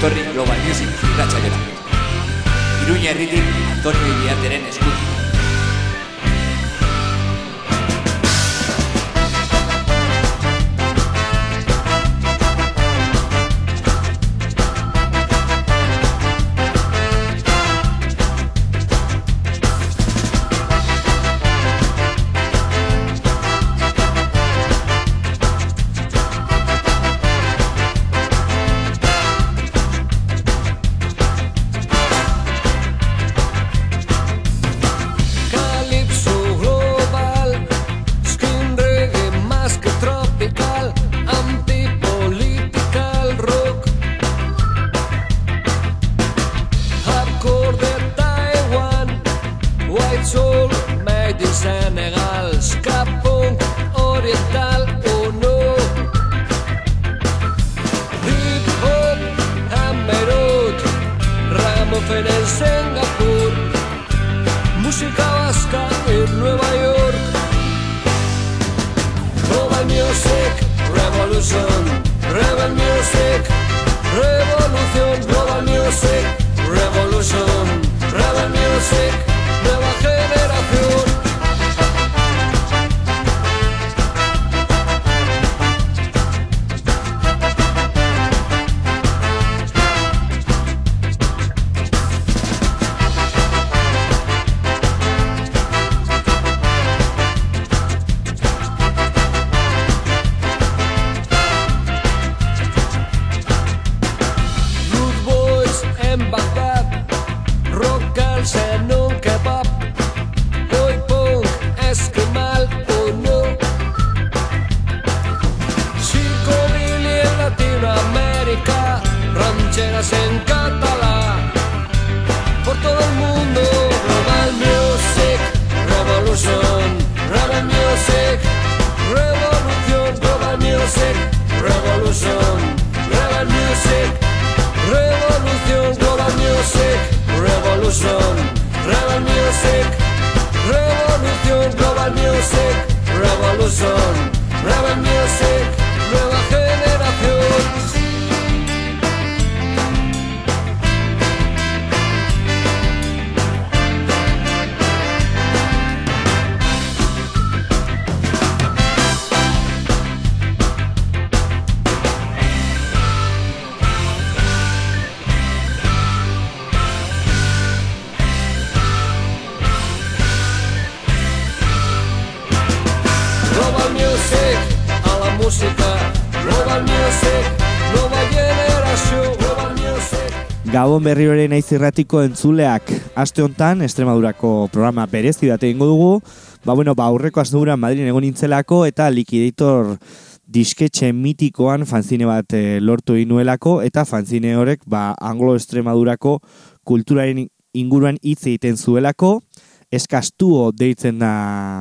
etorri Global Music irratxaiora. Iruña herritik Antonio Iriarteren eskutik. Gabon berri hori naiz irratiko entzuleak aste hontan Estremadurako programa berezi bat egingo dugu. Ba bueno, ba aurreko asteburuan Madrilen egon nintzelako eta Liquidator disketxe mitikoan fanzine bat eh, lortu inuelako eta fanzine horrek ba Anglo Estremadurako kulturaren inguruan hitz egiten zuelako. Eskastuo deitzen da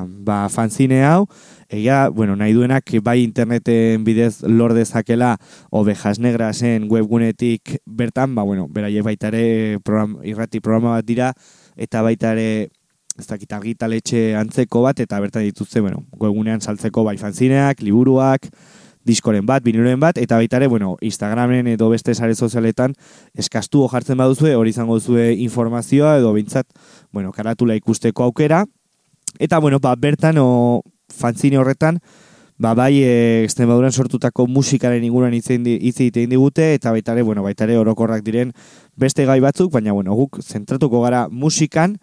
ba, fanzine hau, Egia, bueno, nahi duenak bai interneten bidez lor dezakela ovejas negrasen webgunetik bertan, ba, bueno, beraiek baita ere program, irrati programa bat dira, eta baita ere ez dakit argitaletxe antzeko bat, eta bertan dituzte, bueno, webgunean saltzeko bai fanzineak, liburuak, diskoren bat, biniloren bat, eta baita ere, bueno, Instagramen edo beste sare sozialetan eskastuo jartzen baduzue, hori izango zue informazioa, edo bintzat, bueno, karatula ikusteko aukera, eta, bueno, ba, bertan, o, fanzine horretan, ba, bai, e, Extremaduran sortutako musikaren inguruan hitz egiten digute, eta baita ere, bueno, baita ere orokorrak diren beste gai batzuk, baina, bueno, guk zentratuko gara musikan,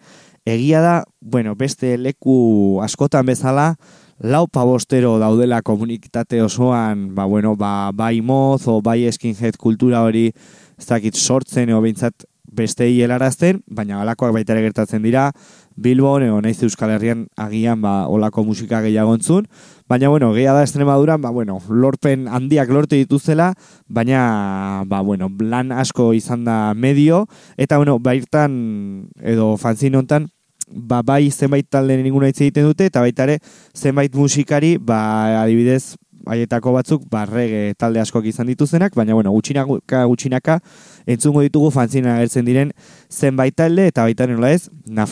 egia da, bueno, beste leku askotan bezala, lau pabostero daudela komunitate osoan, ba, bueno, ba, bai moz, o bai skinhead kultura hori, ez dakit sortzen, o behintzat bestei helarazten, baina halakoak baita ere gertatzen dira, Bilbon, edo naiz Euskal Herrian agian ba, olako musika gehiago entzun, baina bueno, gehiago da Extremaduran, ba, bueno, lorpen handiak lortu dituzela, baina, ba, bueno, lan asko izan da medio, eta bueno, bairtan, edo fanzine hontan, ba, bai zenbait taldeen inguna hitz egiten dute, eta baita ere zenbait musikari, ba, adibidez, haietako batzuk barrege talde askok izan dituzenak, baina bueno, gutxinaka gutxinaka entzungo ditugu fanzina agertzen diren zenbait talde eta baita nola ez,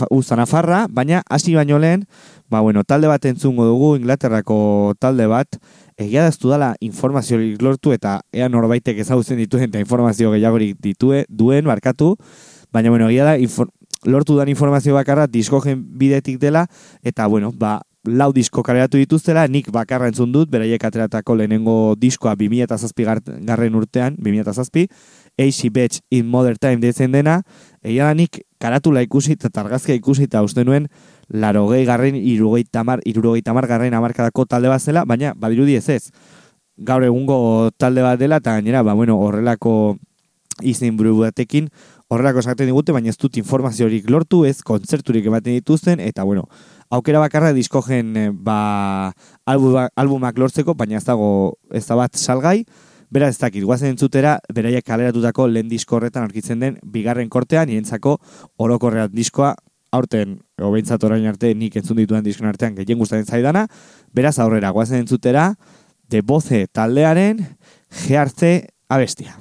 Uza Nafarra, baina hasi baino lehen, Ba, bueno, talde bat entzungo dugu, Inglaterrako talde bat, egia da ez dudala informaziorik lortu eta ea norbaitek ezagutzen dituen eta informazio gehiagorik ditue, duen, barkatu, baina, bueno, egia da lortu dan informazio bakarra diskogen bidetik dela, eta, bueno, ba, lau disko kaleratu dituztela, nik bakarra entzun dut, beraiek ateratako lehenengo diskoa 2007 garren urtean, 2007, AC Batch in Modern Time dezen dena, egia da nik karatula ikusi eta targazkia ikusi eta uste nuen larogei garren, irurogei tamar, irurogei tamar garren amarkadako talde bat zela, baina badirudi ez ez. Gaur egungo talde bat dela, eta gainera, ba, bueno, horrelako izen buru batekin, horrelako esaten digute, baina ez dut informaziorik lortu, ez kontzerturik ematen dituzten, eta bueno, aukera bakarra diskogen eh, ba, albuma, albumak lortzeko, baina ez dago ez da bat salgai, Bera ez dakit, guazen entzutera, beraiek kaleratutako lehen disko horretan aurkitzen den, bigarren kortean, nientzako orokorrean diskoa, aurten, obeintzat orain arte, nik entzun dituen diskon artean, gehien guztaren zaidana, beraz aurrera, guazen entzutera, de boze taldearen, gehartze abestia.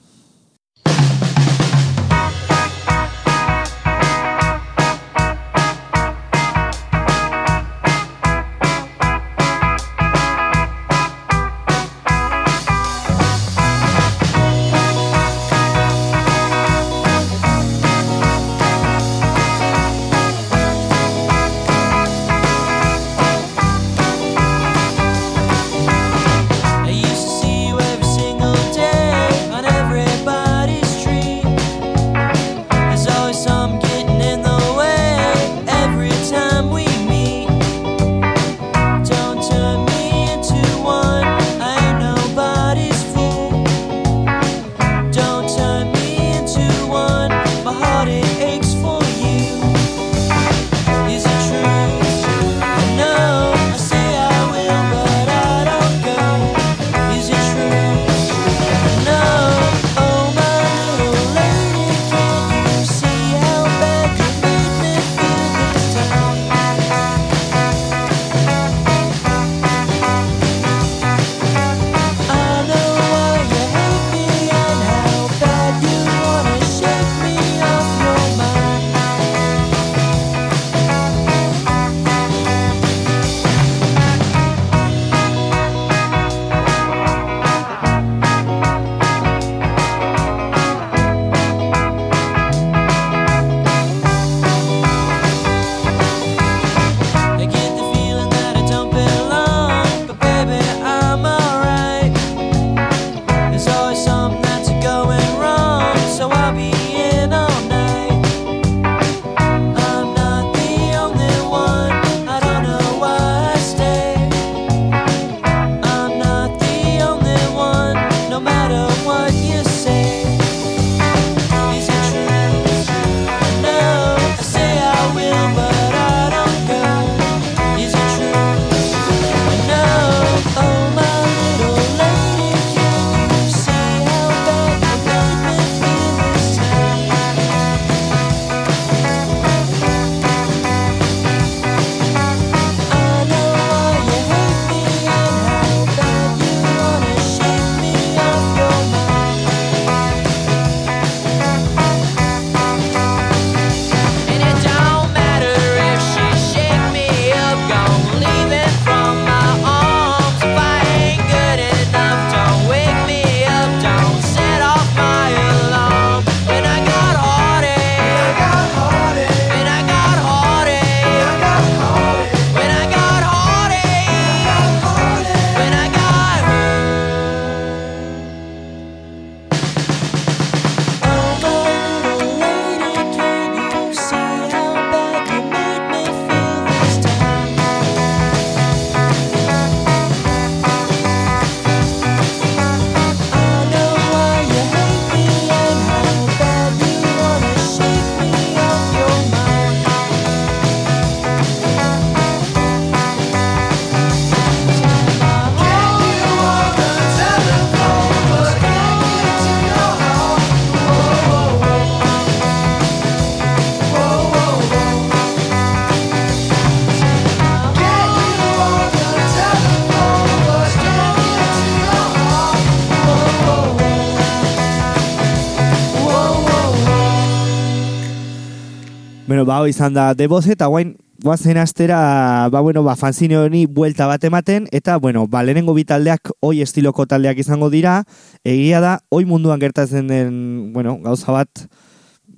Hau izan da deboze, eta guain guazen astera, ba, bueno, ba, fanzine honi buelta bat ematen, eta, bueno, ba, lehenengo bi taldeak, oi estiloko taldeak izango dira, egia da, oi munduan gertatzen den, bueno, gauza bat,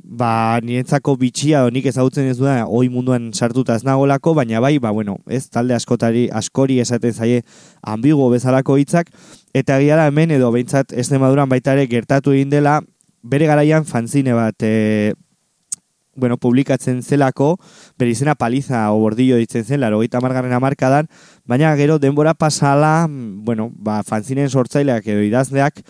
ba, niretzako bitxia, nik ezagutzen ez duda, oi munduan sartuta ez nagolako, baina bai, ba, bueno, ez, talde askotari, askori esaten zaie, ambigo bezalako hitzak, eta egia da hemen edo behintzat Extremaduran baita ere gertatu egin dela, bere garaian fanzine bat, e, bueno, publikatzen zelako, bere izena paliza o bordillo ditzen zen, laro gaita margarren amarkadan, baina gero denbora pasala, bueno, ba, fanzinen sortzaileak edo idazleak,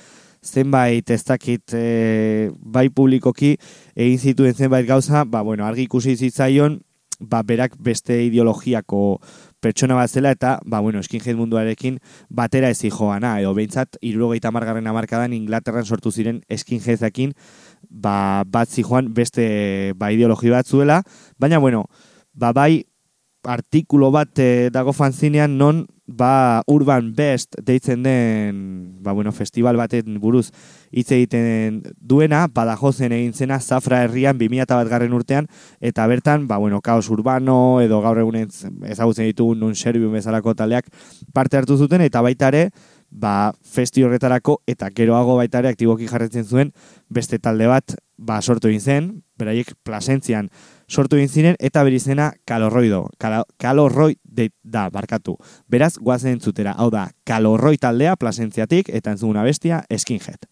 zenbait ez dakit e, bai publikoki egin zituen zenbait gauza, ba, bueno, argi ikusi zitzaion, ba, berak beste ideologiako pertsona bat zela eta, ba, bueno, skinhead munduarekin batera ez joana, edo behintzat, irurogeita margarren amarkadan Inglaterran sortu ziren skinheadekin, ba, bat zijoan beste ba, ideologi bat zuela, baina, bueno, ba, bai, artikulo bat eh, dago fanzinean non ba Urban Best deitzen den ba, bueno, festival baten buruz hitz egiten duena, badajozen egin zena Zafra herrian 2001 garren urtean, eta bertan, ba, bueno, kaos urbano edo gaur egunen ezagutzen ditugun nun serbium bezalako taldeak parte hartu zuten, eta baita ere, ba, festi horretarako eta geroago baita ere aktiboki jarretzen zuen beste talde bat ba, sortu egin zen, beraiek plasentzian sortu egin ziren eta bere izena kalorroido, Kala, kalorroi de, da, barkatu. Beraz, guazen entzutera, hau da, kalorroi taldea plasentziatik eta entzuguna bestia skinhead.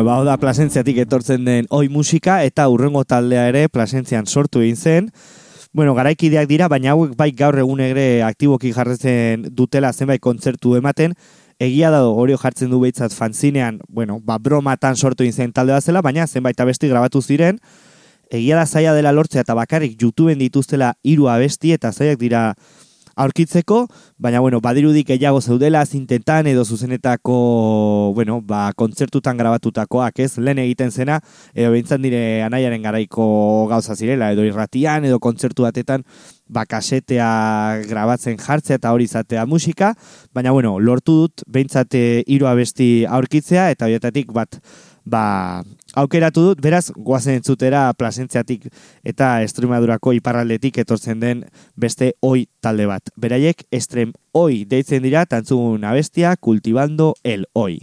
Bueno, ba, da plasentziatik etortzen den oi musika eta urrengo taldea ere plasentzian sortu egin zen. Bueno, garaikideak dira, baina hauek bai gaur egun ere aktiboki jarretzen dutela zenbait kontzertu ematen. Egia da hori jartzen du behitzat fanzinean, bueno, ba, bromatan sortu egin zen talde bat zela, baina zenbait abesti grabatu ziren. Egia da zaila dela lortzea eta bakarrik YouTubeen dituztela hiru abesti eta zaiak dira aurkitzeko, baina bueno, badirudik gehiago zeudela zintetan edo zuzenetako, bueno, ba, kontzertutan grabatutakoak, ez, lehen egiten zena, edo behintzan dire anaiaren garaiko gauza zirela, edo irratian, edo kontzertu batetan, ba, kasetea grabatzen jartzea eta hori izatea musika, baina bueno, lortu dut behintzat eh, hiru abesti aurkitzea, eta horietatik bat, ba, aukeratu dut, beraz, goazen entzutera plasentziatik eta Estremadurako iparraldetik etortzen den beste oi talde bat. Beraiek, estrem oi deitzen dira, tantzun abestia, kultibando el oi.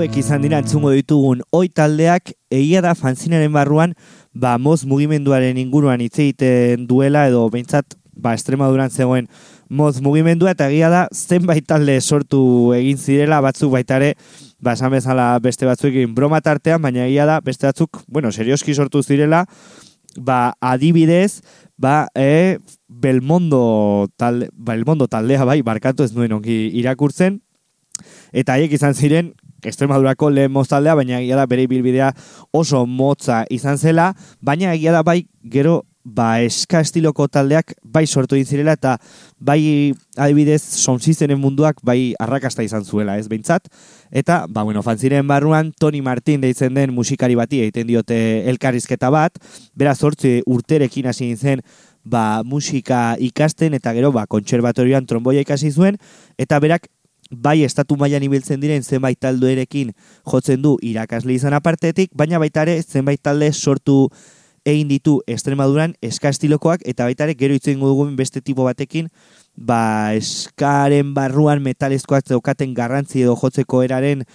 Hauek izan dira entzungo ditugun oi taldeak, egia da fanzinaren barruan, ba, moz mugimenduaren inguruan hitz egiten duela, edo behintzat, ba, Estremaduran zegoen moz mugimendua, eta egia da, zenbait talde sortu egin zirela, batzuk baita ere, ba, esan bezala beste batzuekin broma tartean, baina egia da, beste batzuk, bueno, serioski sortu zirela, ba, adibidez, ba, e, Belmondo, talde, Belmondo taldea, bai, barkatu ez nuen ongi irakurtzen, eta haiek izan ziren Extremadurako lehen moztaldea, baina egia da bere ibilbidea oso motza izan zela, baina egia da bai gero ba eska estiloko taldeak bai sortu egin zirela eta bai adibidez sonzizenen munduak bai arrakasta izan zuela, ez behintzat. Eta, ba bueno, fanziren barruan Tony Martin deitzen den musikari bati egiten diote elkarrizketa bat, bera zortzi urterekin hasi zen ba, musika ikasten eta gero ba, kontserbatorioan tromboia ikasi zuen, eta berak bai estatu mailan ibiltzen diren zenbait taldeerekin jotzen du irakasle izan apartetik, baina baita ere zenbait talde sortu egin ditu Extremaduran eska estilokoak eta baita ere gero itzen dugun beste tipo batekin ba eskaren barruan metalezkoak zeukaten garrantzi edo jotzeko eraren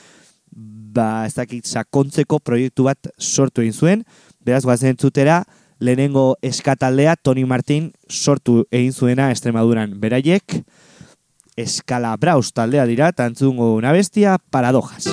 ba ez dakit sakontzeko proiektu bat sortu egin zuen. Beraz goazen entzutera lehenengo eskataldea Tony Martin sortu egin zuena Extremaduran. Beraiek Eskala Braus taldea dira, tantzungo una bestia, paradojas.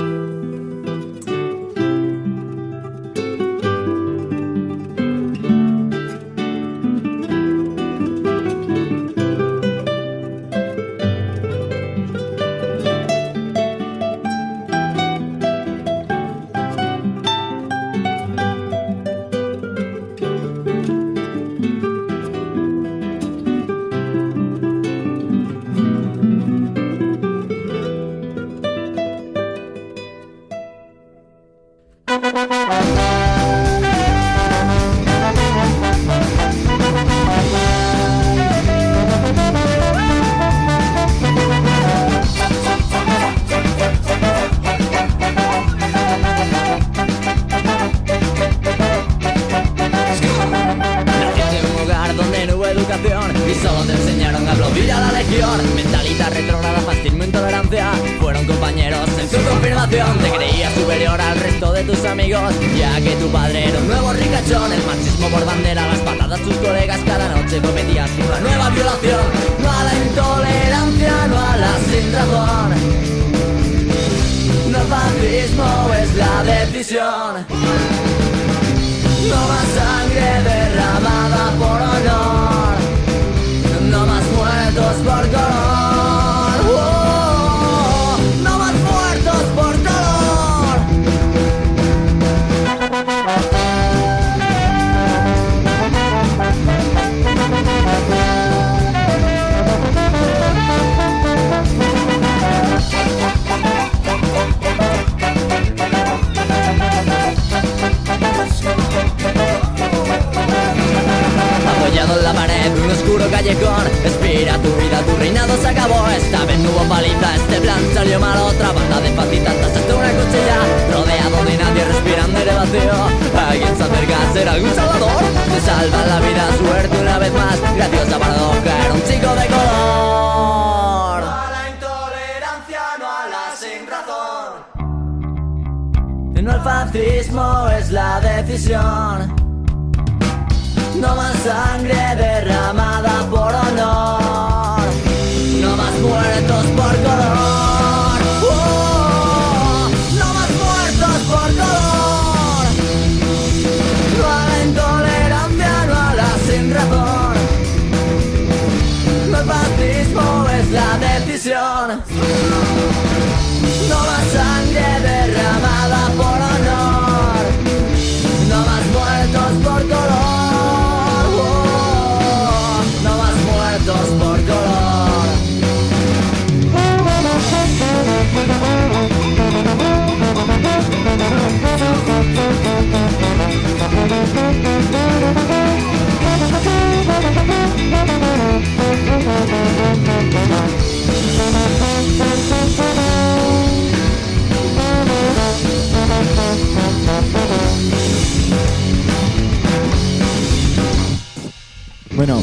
Bueno,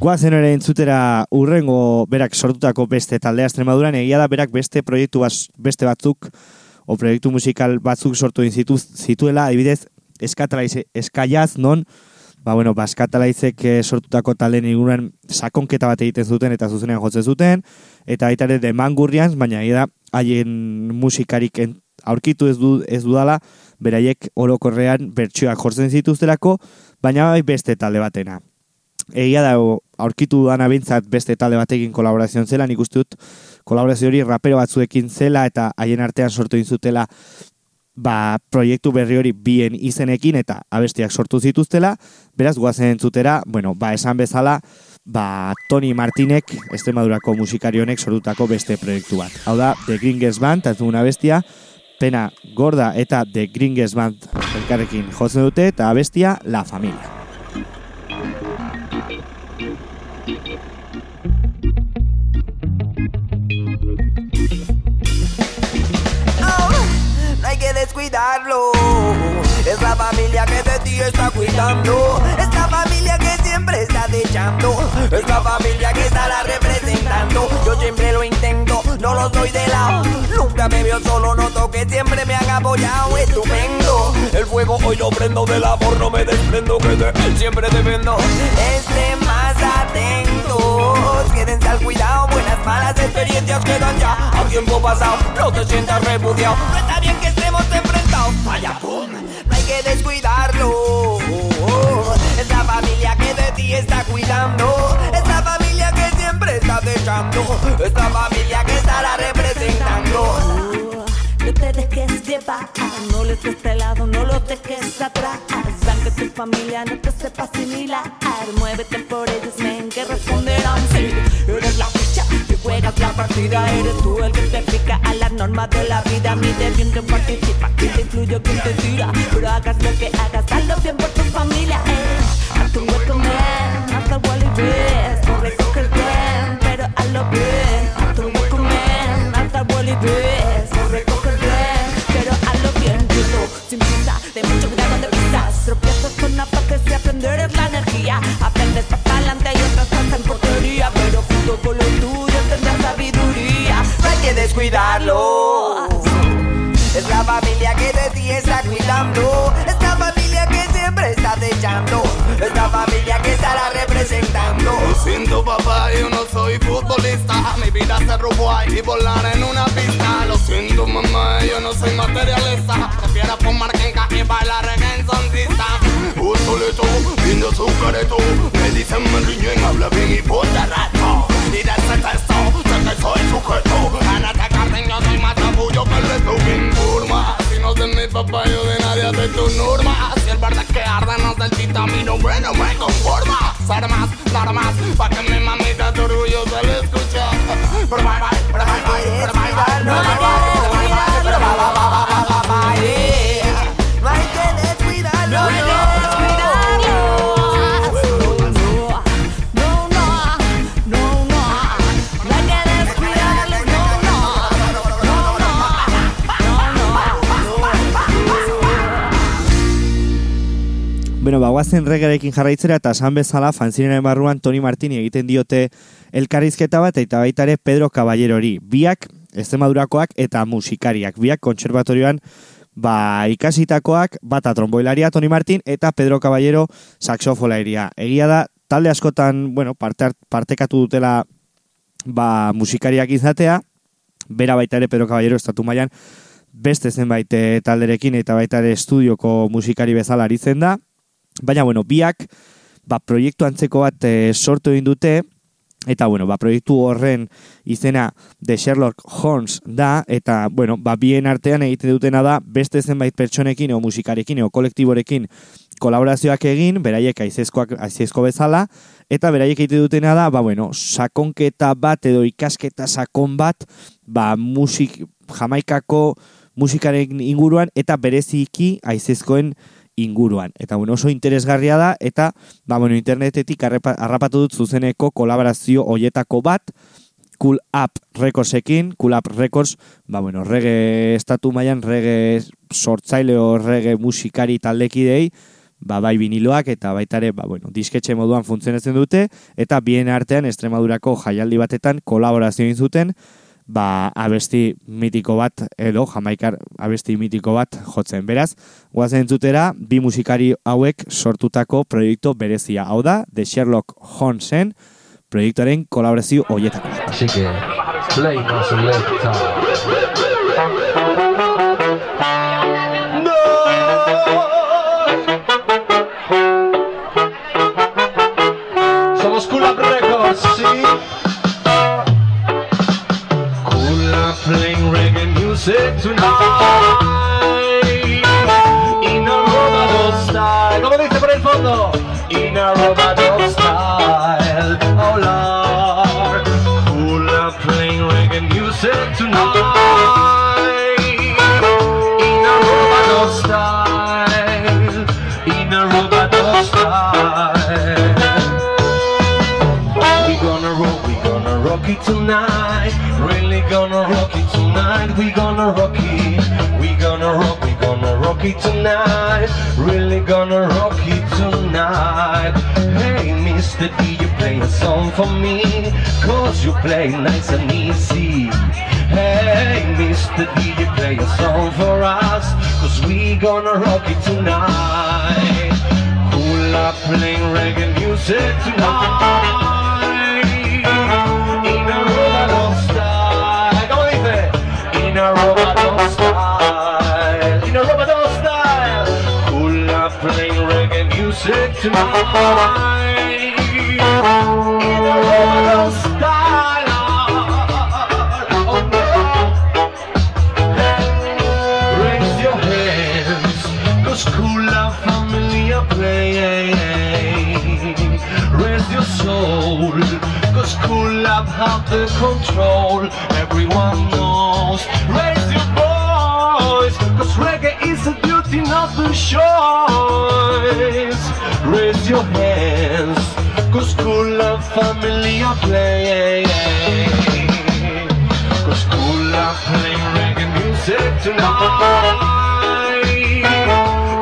Guazen ere entzutera urrengo berak sortutako beste taldea Extremaduran. Egia da berak beste proiektu bas, beste batzuk o proiektu musikal batzuk sortu egin zitu, zituela, adibidez, eskatalaiz, eskaiaz non, ba bueno, ba, eskatalaizek eh, sortutako taldeen inguruan sakonketa bat egiten zuten eta zuzenean jotzen zuten, eta baita ere demangurrian, baina egia da haien musikarik en- aurkitu ez, du, ez dudala, beraiek orokorrean bertsioak jortzen zituztelako, baina bai beste talde batena. Egia da, aurkitu dana bintzat beste talde batekin kolaborazioan zela, nik uste dut kolaborazio hori rapero batzuekin zela eta haien artean sortu egin zutela ba, proiektu berri hori bien izenekin eta abestiak sortu zituztela, beraz guazen entzutera, bueno, ba, esan bezala, ba, Tony Martinek, Estremadurako musikari honek sortutako beste proiektu bat. Hau da, The Gringes Band, eta bestia, Pena Gorda eta The Gringes Band elkarrekin jotzen dute, eta abestia La Familia. no hay que descuidarlo. Es la familia que está cuidando. Es la familia que siempre está echando. Es la familia que estará representando. Yo siempre lo intento, no los doy de lado. Nunca me veo solo, noto que siempre me han apoyado. Estupendo. El fuego hoy lo prendo del amor, no me desprendo que de él siempre dependo. Estén más atentos, quédense al cuidado. Buenas, malas experiencias quedan ya a tiempo pasado. No te sientas repudiado. No está bien que estemos enfrentados. Vaya, pum. Que descuidarlo. Es la familia que de ti está cuidando. Es la familia que siempre está echando. Es la familia que estará representando. No te dejes llevar, no les des de lado, no los dejes atrás. Aunque tu familia no te sepa asimilar, muévete por ellos, ven que responderán. Sí, eres la juegas la partida, eres tú el que te pica a las normas de la vida. Mide bien que participa, que te influye, que te tira. Pero hagas lo que hagas, hazlo bien por tu familia. Eh. Haz un hueco, man, el wally ves, no recoges bien, pero hazlo bien. Haz un hueco, man, el wally ves, descuidarlo. Es la familia que de ti está cuidando. Es la familia que siempre está echando. Es la familia que estará representando. Lo siento papá, yo no soy futbolista Mi vida se robó y volar en una pista Lo siento mamá, yo no soy materialista Prefiero fumar quenca y bailar en sonrisa Un solito, viendo su Me dicen me riñen, habla bien y ponte reto Y de ese texto, soy sujeto este jardín yo soy más capullo que el resto Bien burma, si no de mi papá yo de nadie de tu norma. Si el verde que arde no es del tita, mi nombre no me conforma. Ser más, dar más, pa' que mi mamita tu orgullo se le escucha Bueno, ba, guazen regerekin jarraitzera eta esan bezala fanzinaren barruan Toni Martini egiten diote elkarrizketa bat eta baita ere Pedro Caballerori. Biak Extremadurakoak eta musikariak. Biak kontserbatorioan ba, ikasitakoak, bata tromboilaria Toni Martin eta Pedro Caballero saxofolaria. Egia da, talde askotan, bueno, parte, partekatu dutela ba, musikariak izatea, bera baita ere Pedro Caballero estatu mailan beste zenbait eh, talderekin eta baita ere estudioko musikari bezala aritzen da. Baina, bueno, biak ba, proiektu antzeko bat eh, sortu egin dute, eta, bueno, ba, proiektu horren izena The Sherlock Holmes da, eta, bueno, ba, bien artean egiten dutena da, beste zenbait pertsonekin, o musikarekin, o kolektiborekin kolaborazioak egin, beraiek aizezkoak, aizezko bezala, eta beraiek egiten dutena da, ba, bueno, sakonketa bat edo ikasketa sakon bat, ba, musik, jamaikako musikaren inguruan, eta bereziki aizezkoen inguruan. Eta bueno, oso interesgarria da, eta ba, bueno, internetetik harrapatu dut zuzeneko kolaborazio hoietako bat, Cool Up Recordsekin, Cool Up Records, ba, bueno, rege estatu mailan rege sortzaile rege musikari taldekidei, ba, bai viniloak eta baita ere, ba, bueno, disketxe moduan funtzionatzen dute, eta bien artean Estremadurako jaialdi batetan kolaborazio zuten, ba, abesti mitiko bat edo jamaikar abesti mitiko bat jotzen. Beraz, guazen entzutera, bi musikari hauek sortutako proiektu berezia. Hau da, The Sherlock Holmesen proiektuaren kolaborazio hoietako bat. Así que, play reggae tonight. In a robado style. ¿Cómo dice por el fondo? In a robado style. Oh Lord. Cool Up playing reggae music tonight. In a robado style. In a robado style. We gonna rock, we gonna rock it tonight. Gonna rock it. We gonna rock, we gonna rock it tonight. Really gonna rock it tonight. Hey, Mr. D, you play a song for me. Cause you play nice and easy. Hey, Mr. D, you play a song for us. Cause we gonna rock it tonight. Cool up playing reggae music tonight. sick tonight. Raise your hands, cause cool love, familiar play. Raise your soul, cause cool love have the control. Everyone knows. Cause cool are playing reggae music tonight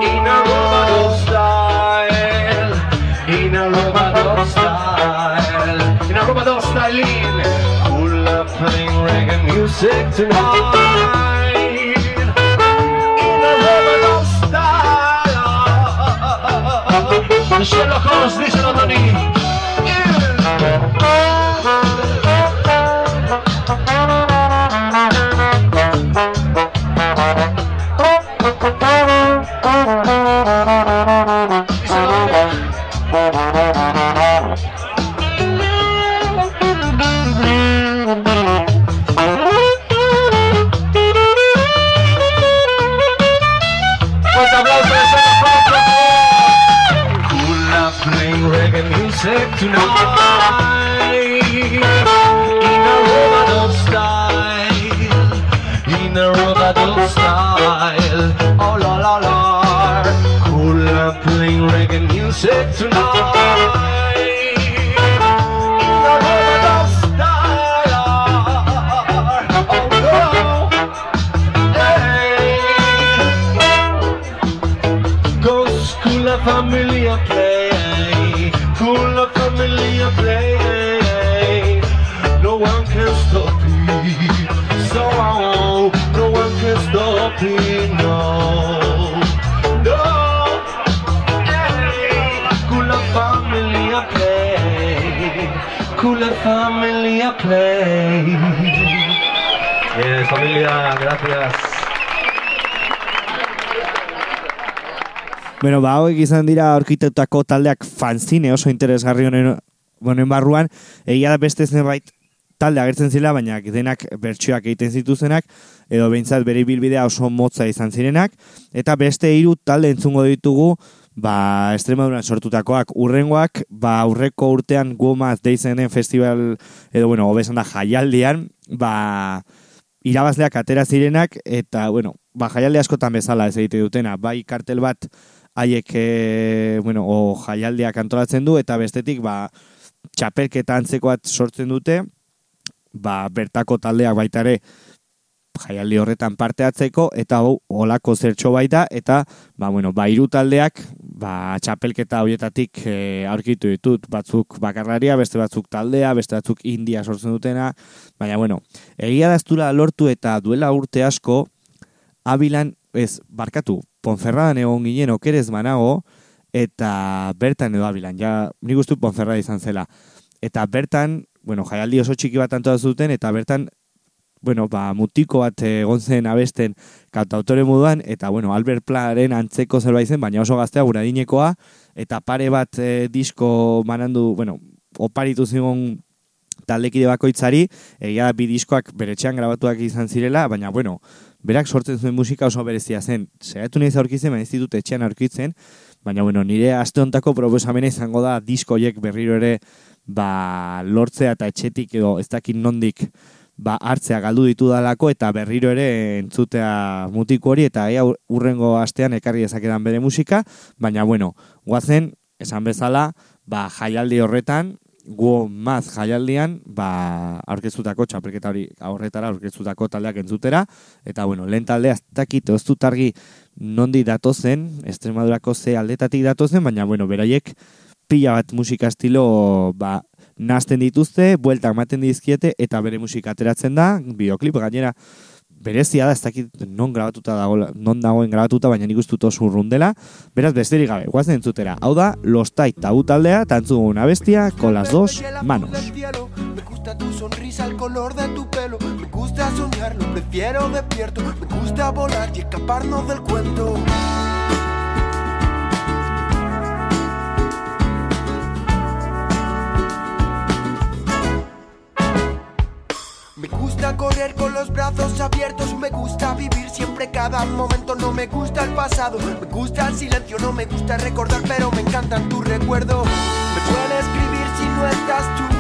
In a robado style In a robado style In a robado style Cool are playing reggae music tonight. In a Ramadan style. Sherlock Oh la la la. Kula playing reggae music tonight. Familia play, cool la familia play. No one can stop it, so no one can stop it, la familia play. Yes, familia, gracias. Bueno, ba, hauek izan dira aurkitutako taldeak fanzine oso interesgarri honen, honen barruan, egia da beste zenbait talde agertzen zila, baina denak bertsioak egiten zituzenak, edo behintzat bere bilbidea oso motza izan zirenak, eta beste hiru talde entzungo ditugu, ba, Extremaduran sortutakoak urrengoak, ba, aurreko urtean Gomaz deizenen festival, edo, bueno, hobesan da jaialdian, ba, irabazleak atera zirenak, eta, bueno, ba, jaialdi askotan bezala ez egite dutena, bai kartel bat haiek, e, bueno, o jaialdiak antolatzen du, eta bestetik, ba, txapelketa antzekoat sortzen dute, ba, bertako taldeak baita ere jaialdi horretan parte hartzeko eta hau olako zertxo baita eta ba bueno, ba hiru taldeak ba txapelketa hoietatik e, aurkitu ditut batzuk bakarlaria, beste batzuk taldea, beste batzuk india sortzen dutena, baina bueno, egia da ez duela lortu eta duela urte asko Abilan, ez, barkatu, Ponferradan egon ginen okerez manago, eta bertan edo Abilan, ja, nik uste dut Ponferrada izan zela. Eta bertan, bueno, jaialdi oso txiki bat antoa zuten, eta bertan, bueno, ba, mutiko bat egon zen abesten kantautore moduan, eta, bueno, Albert Plaren antzeko zerbait zen, baina oso gaztea guradinekoa, eta pare bat e, disko manandu, bueno, oparitu zigon taldekide bakoitzari, egia bi diskoak bere etxean grabatuak izan zirela, baina, bueno, berak sortzen zuen musika oso berezia zen. Zeratu nahi aurkitzen, baina ez ditut etxean aurkitzen, baina, bueno, nire aste hontako proposamena izango da diskoiek berriro ere ba, lortzea eta etxetik edo ez dakit nondik ba, hartzea galdu ditu dalako eta berriro ere entzutea mutiko hori eta ea urrengo astean ekarri dezakedan bere musika, baina bueno, guazen, esan bezala, ba, jaialdi horretan, guo maz jaialdian, ba, aurkeztutako txapelketa hori horretara aurkeztutako taldeak entzutera, eta bueno, lehen taldea dakit ez dut argi nondi datozen, Estremadurako ze aldetatik datozen, baina bueno, beraiek pila bat musika estilo ba, nazten dituzte, bueltak ematen dizkiete, eta bere musika ateratzen da, bideoklip gainera, berezia da, ez dakit non grabatuta dago, non dagoen grabatuta, baina nik uste dut oso urrun dela, beraz besterik gabe, guazen entzutera. Hau da, Los Tai Tabu taldea, tantzu una bestia, con las dos manos. Me gusta tu sonrisa, el color de tu pelo. Me gusta soñar, lo prefiero despierto. Me gusta volar y escaparnos del cuento. Me gusta correr con los brazos abiertos, me gusta vivir siempre cada momento, no me gusta el pasado, me gusta el silencio, no me gusta recordar, pero me encantan tus recuerdos. Me duele escribir si no estás tú.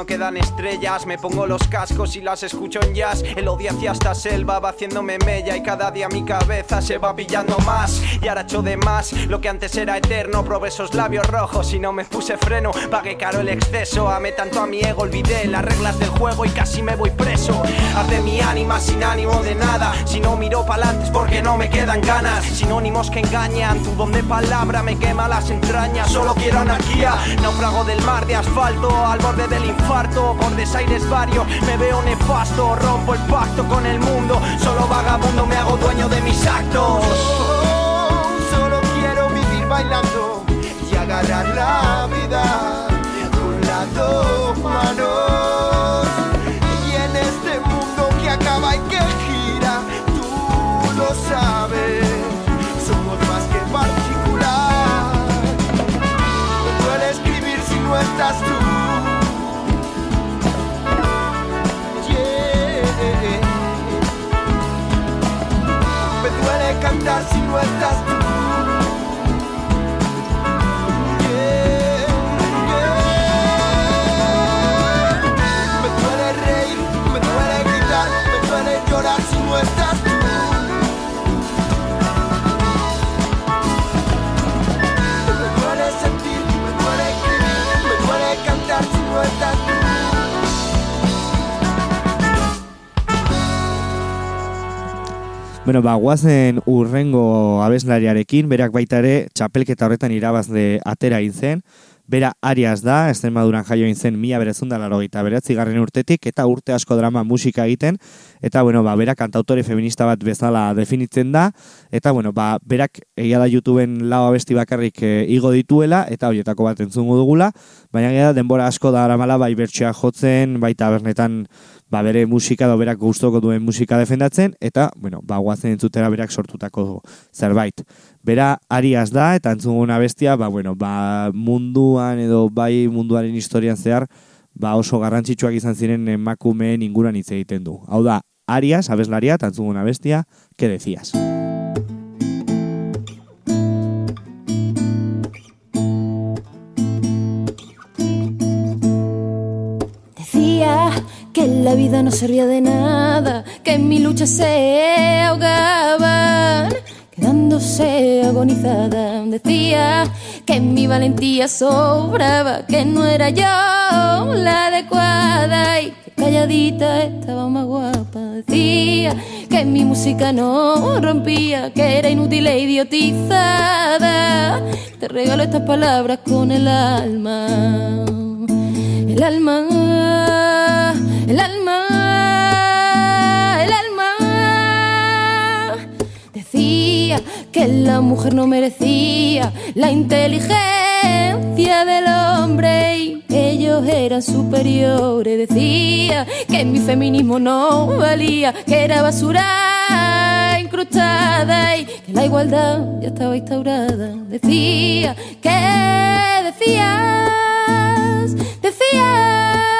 no queda estrellas. Me pongo los cascos y las escucho en jazz. El odio hacia esta selva va haciéndome mella y cada día mi cabeza se va pillando más. Y ahora echo de más lo que antes era eterno. Probé esos labios rojos y no me puse freno. Pagué caro el exceso, amé tanto a mi ego, olvidé las reglas del juego y casi me voy preso. Arde mi ánima sin ánimo de nada. Si no miro pa'lante es porque no me quedan ganas. Sinónimos que engañan, tu don de palabra me quema las entrañas. Solo quiero anarquía, náufrago del mar de asfalto, al borde del infarto, desaires varios. Me veo nefasto, rompo el pacto con el mundo. Solo vagabundo me hago dueño de mis actos. solo quiero vivir bailando y agarrar la vida con las dos manos. Bueno, ba, guazen urrengo abeslariarekin, berak baita ere txapelketa horretan irabazle atera egin zen, Bera Arias da, Extremaduran jaio egin zen mila berezunda laro gita beratzi garren urtetik, eta urte asko drama musika egiten, eta bueno, ba, bera kantautore feminista bat bezala definitzen da, eta bueno, ba, berak egia da YouTubeen lau abesti bakarrik e, igo dituela, eta horietako bat entzungo dugula, baina egia da denbora asko da aramala bai bertsoa jotzen, baita bernetan ba, bere musika edo berak gustoko duen musika defendatzen, eta, bueno, ba, guazen entzutera berak sortutako zerbait. Bera Arias da, eta entzunguna bestia, ba, bueno, ba, munduan edo bai munduaren historian zehar, ba, oso garrantzitsuak izan ziren emakumeen inguran hitz egiten du. Hau da, Arias, abeslaria, eta entzunguna bestia, que decías? La vida no servía de nada, que en mi lucha se ahogaban, quedándose agonizada. Decía que mi valentía sobraba, que no era yo la adecuada y que calladita estaba más guapa. Decía que mi música no rompía, que era inútil e idiotizada. Te regalo estas palabras con el alma. El alma, el alma, el alma. Decía que la mujer no merecía la inteligencia del hombre y ellos eran superiores. Decía que mi feminismo no valía, que era basura incrustada y que la igualdad ya estaba instaurada. Decía que decías, decías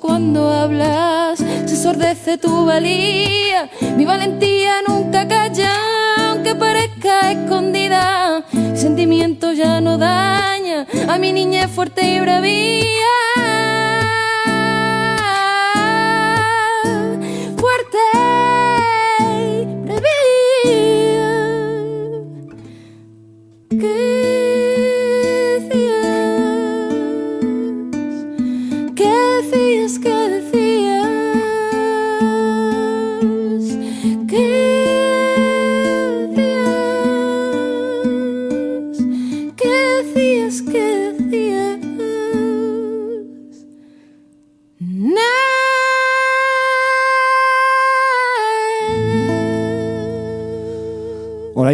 Cuando hablas se sordece tu valía. Mi valentía nunca calla, aunque parezca escondida. Mi sentimiento ya no daña a mi niña bravía. Fuerte y bravía.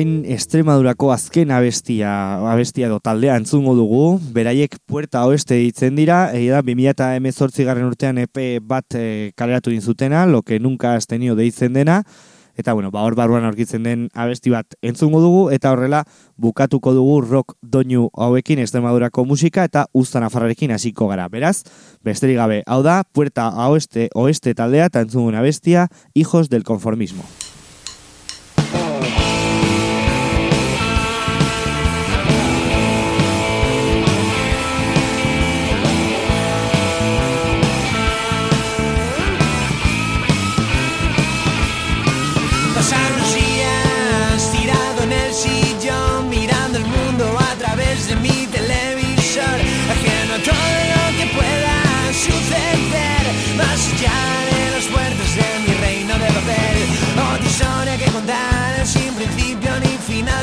Orain Estremadurako azken abestia, abestia edo taldea entzungo dugu, beraiek Puerta Oeste ditzen dira, da 2018 garren urtean EP bat e, kaleratu din zutena, lo que nunca has tenido deitzen dena, eta bueno, ba hor barruan aurkitzen den abesti bat entzungo dugu, eta horrela bukatuko dugu rock doinu hauekin Estremadurako musika eta usta nafarrarekin hasiko gara. Beraz, besterik gabe, hau da, Puerta Oeste, Oeste taldea eta entzungun abestia, Hijos del Conformismo.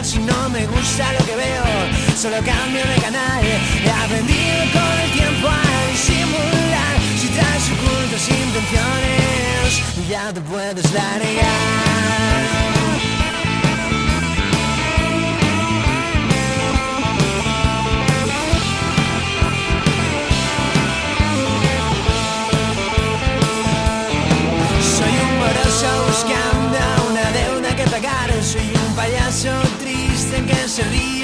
Si no me gusta lo que veo. Solo cambio de canal he aprendido con el tiempo a disimular. Si traes ocultas intenciones ya te puedes largar initially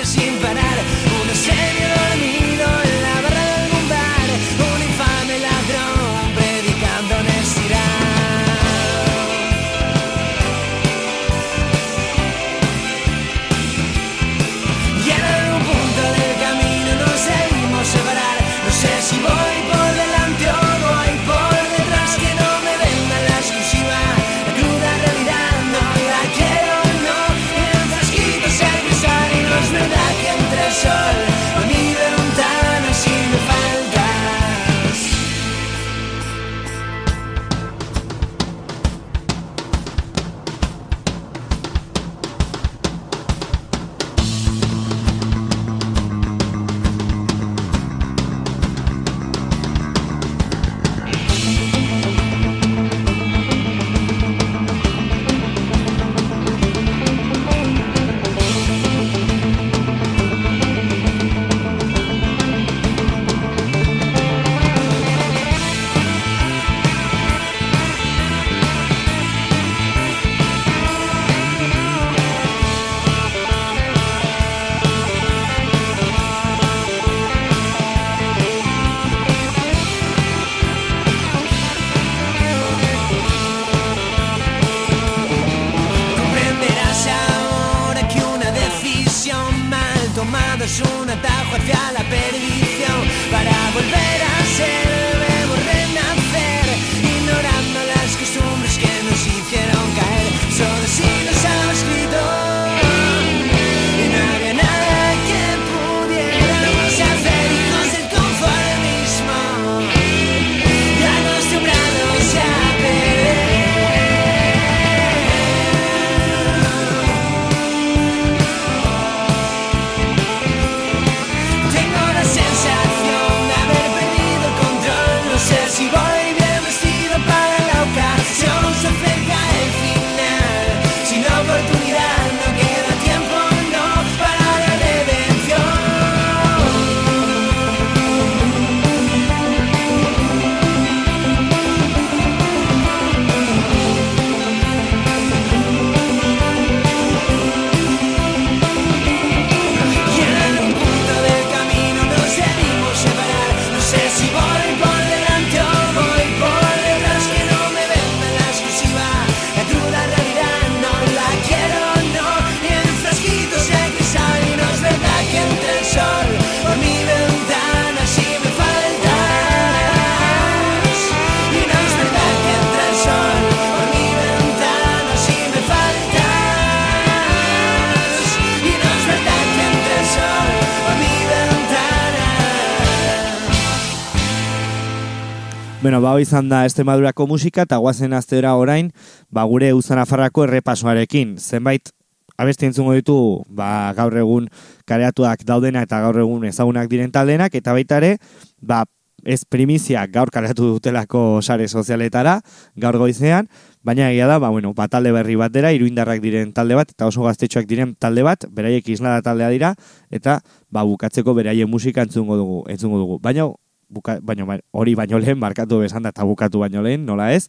hau izan da Estremadurako musika eta guazen aztera orain, ba, gure uzanafarrako errepasoarekin. Zenbait abesti entzungo ditu, ba, gaur egun kareatuak daudena eta gaur egun ezagunak diren taldenak, eta baita ere, ba, ez primizia gaur kareatu dutelako sare sozialetara, gaur goizean, Baina egia da, ba, bueno, ba, talde berri bat dira, iruindarrak diren talde bat, eta oso gaztetxoak diren talde bat, beraiek islada taldea dira, eta ba, bukatzeko beraien musika entzungo dugu, entzungo dugu. Baina, buka, baina ba- hori baino lehen, markatu bezan da, eta bukatu baino lehen, nola ez?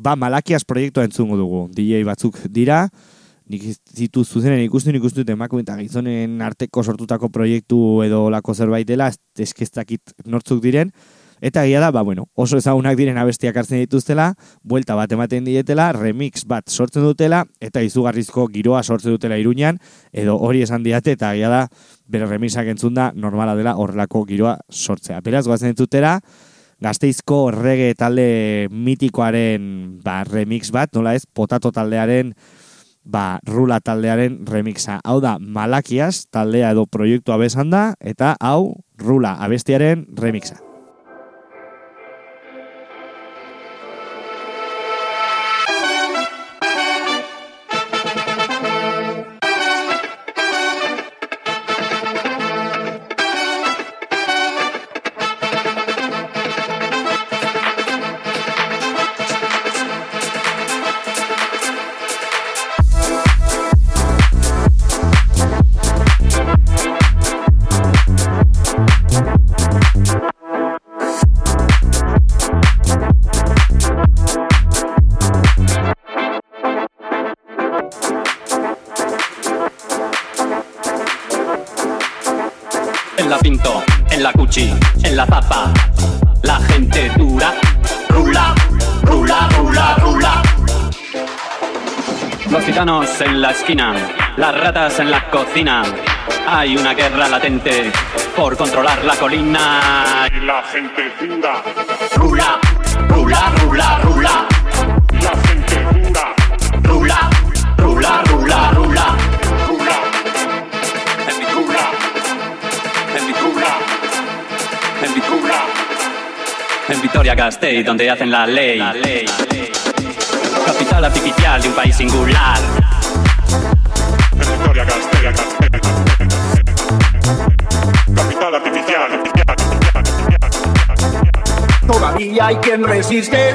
Ba, Malakias proiektua entzungo dugu. DJ batzuk dira, nik ez ditu zuzenen ikustu, nik uste dut emakume eta gizonen arteko sortutako proiektu edo lako zerbait dela, ez- eskeztakit nortzuk diren, Eta egia da, ba, bueno, oso ezagunak diren abestiak hartzen dituztela, buelta bat ematen dietela, remix bat sortzen dutela, eta izugarrizko giroa sortzen dutela iruñan, edo hori esan diate, eta egia da, bere remixak entzun da, normala dela horrelako giroa sortzea. Beraz, goazen dutela, gazteizko rege talde mitikoaren ba, remix bat, nola ez, potato taldearen ba, rula taldearen remixa. Hau da, Malakias taldea edo proiektua besan da, eta hau, rula abestiaren remixa. La esquina, las ratas en la cocina. Hay una guerra latente por controlar la colina. Y la gente dura. Rula, rula, rula, rula. La gente dura. Rula, rula, rula, rula. Rula. En mi rula. En mi rula. En mi rula. En Vitoria Gasteiz, donde hacen la ley. Capital artificial de un país singular. Hay quien resiste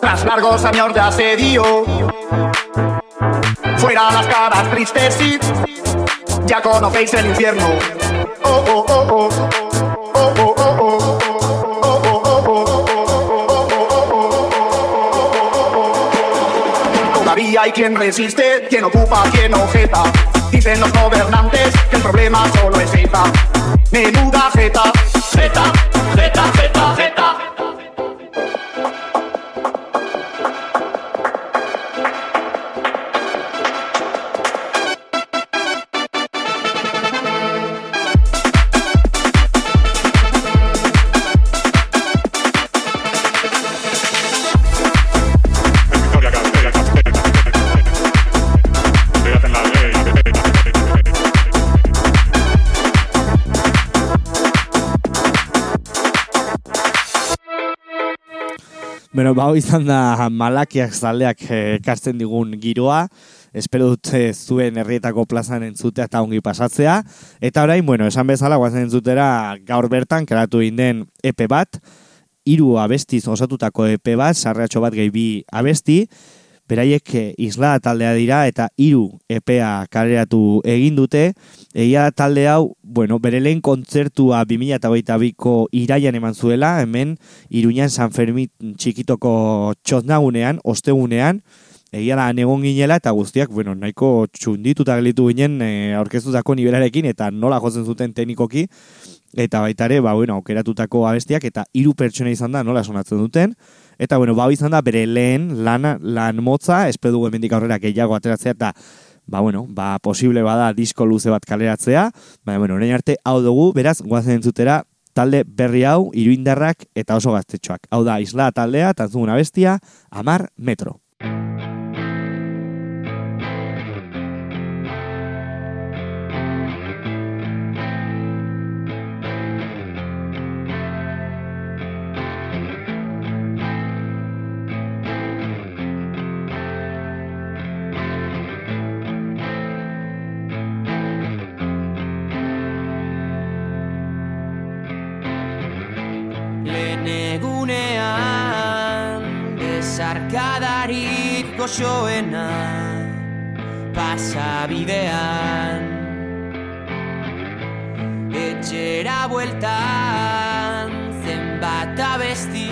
tras largos años de asedio. Fuera las caras tristes y ya conocéis el infierno. Oh, oh, oh, oh. Oh, oh, oh, oh. Oh. Todavía hay quien resiste, quien ocupa, quien objeta. Dicen los gobernantes que el problema solo es ETA. Menuda jeta, Z, Z, Z, Z. Bueno, ba, hau izan da malakiak zaldeak eh, ekartzen digun giroa, espero dut eh, zuen herrietako plazan entzutea eta ongi pasatzea, eta orain, bueno, esan bezala, guazen entzutera gaur bertan, karatu inden EP bat, hiru abestiz osatutako EP bat, sarreatxo bat gehi bi abesti, beraiek eh, isla taldea dira eta hiru EPA kaleratu egin dute. Egia talde hau, bueno, bere lehen kontzertua 2022ko iraian eman zuela, hemen Iruñan San Fermin txikitoko txotnagunean, ostegunean, egia da negon ginela eta guztiak, bueno, nahiko txundituta gelitu ginen e, aurkeztutako nivelarekin eta nola jotzen zuten teknikoki, eta baita ere, ba, bueno, aukeratutako abestiak eta hiru pertsona izan da nola sonatzen duten, Eta, bueno, bau izan da, bere lehen lana, lan motza, espero dugu hemendik aurrera gehiago ateratzea, eta, ba, bueno, ba, posible bada disko luze bat kaleratzea, baina, bueno, orain arte hau dugu, beraz, guazen entzutera, talde berri hau, iruindarrak eta oso gaztetxoak. Hau da, isla taldea, tantzuguna bestia, amar metro. Goxoena pasabidean Etxera bueltan zenbat abesti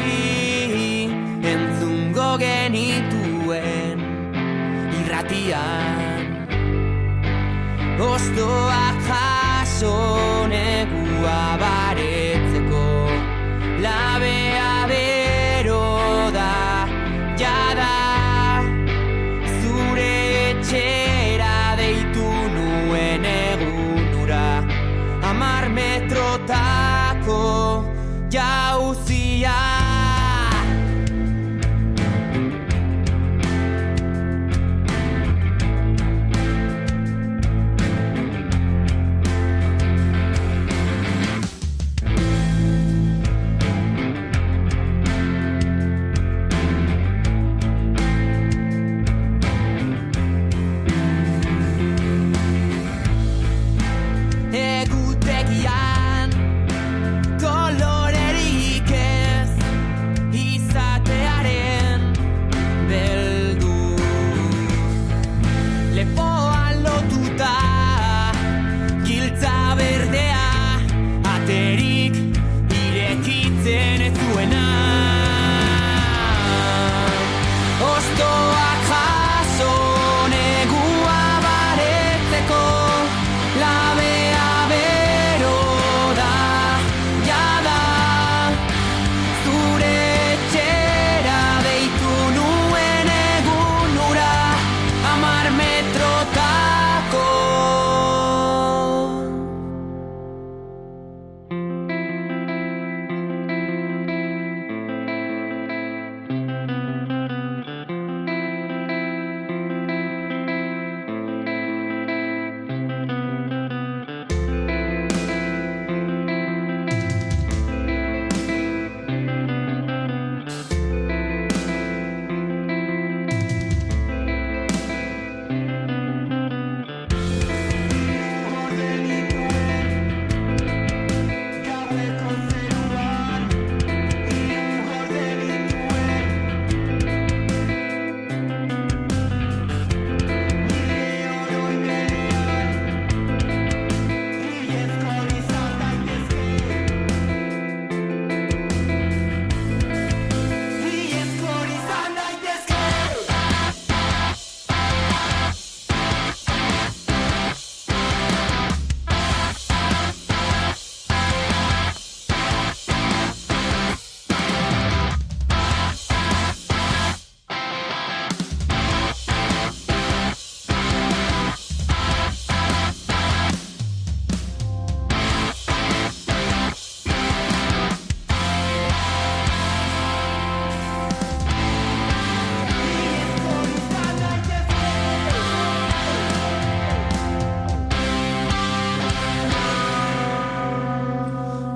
entzungo genituen irratian. Ostoak jaso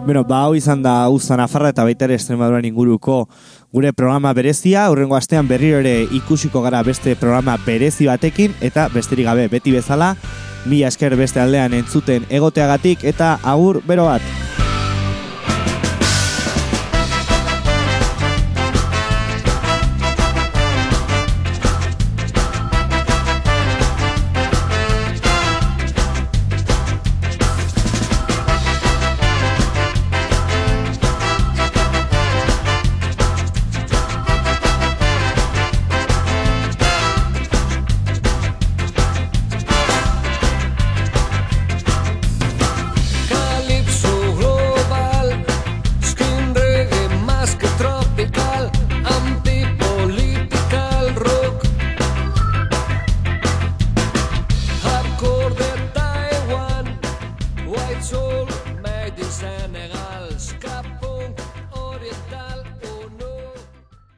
Bueno, ba, hau izan da Uza Nafarra eta baita ere Extremaduran inguruko gure programa berezia. Urrengo astean berriro ere ikusiko gara beste programa berezi batekin eta besterik gabe beti bezala mila esker beste aldean entzuten egoteagatik eta agur bero bat.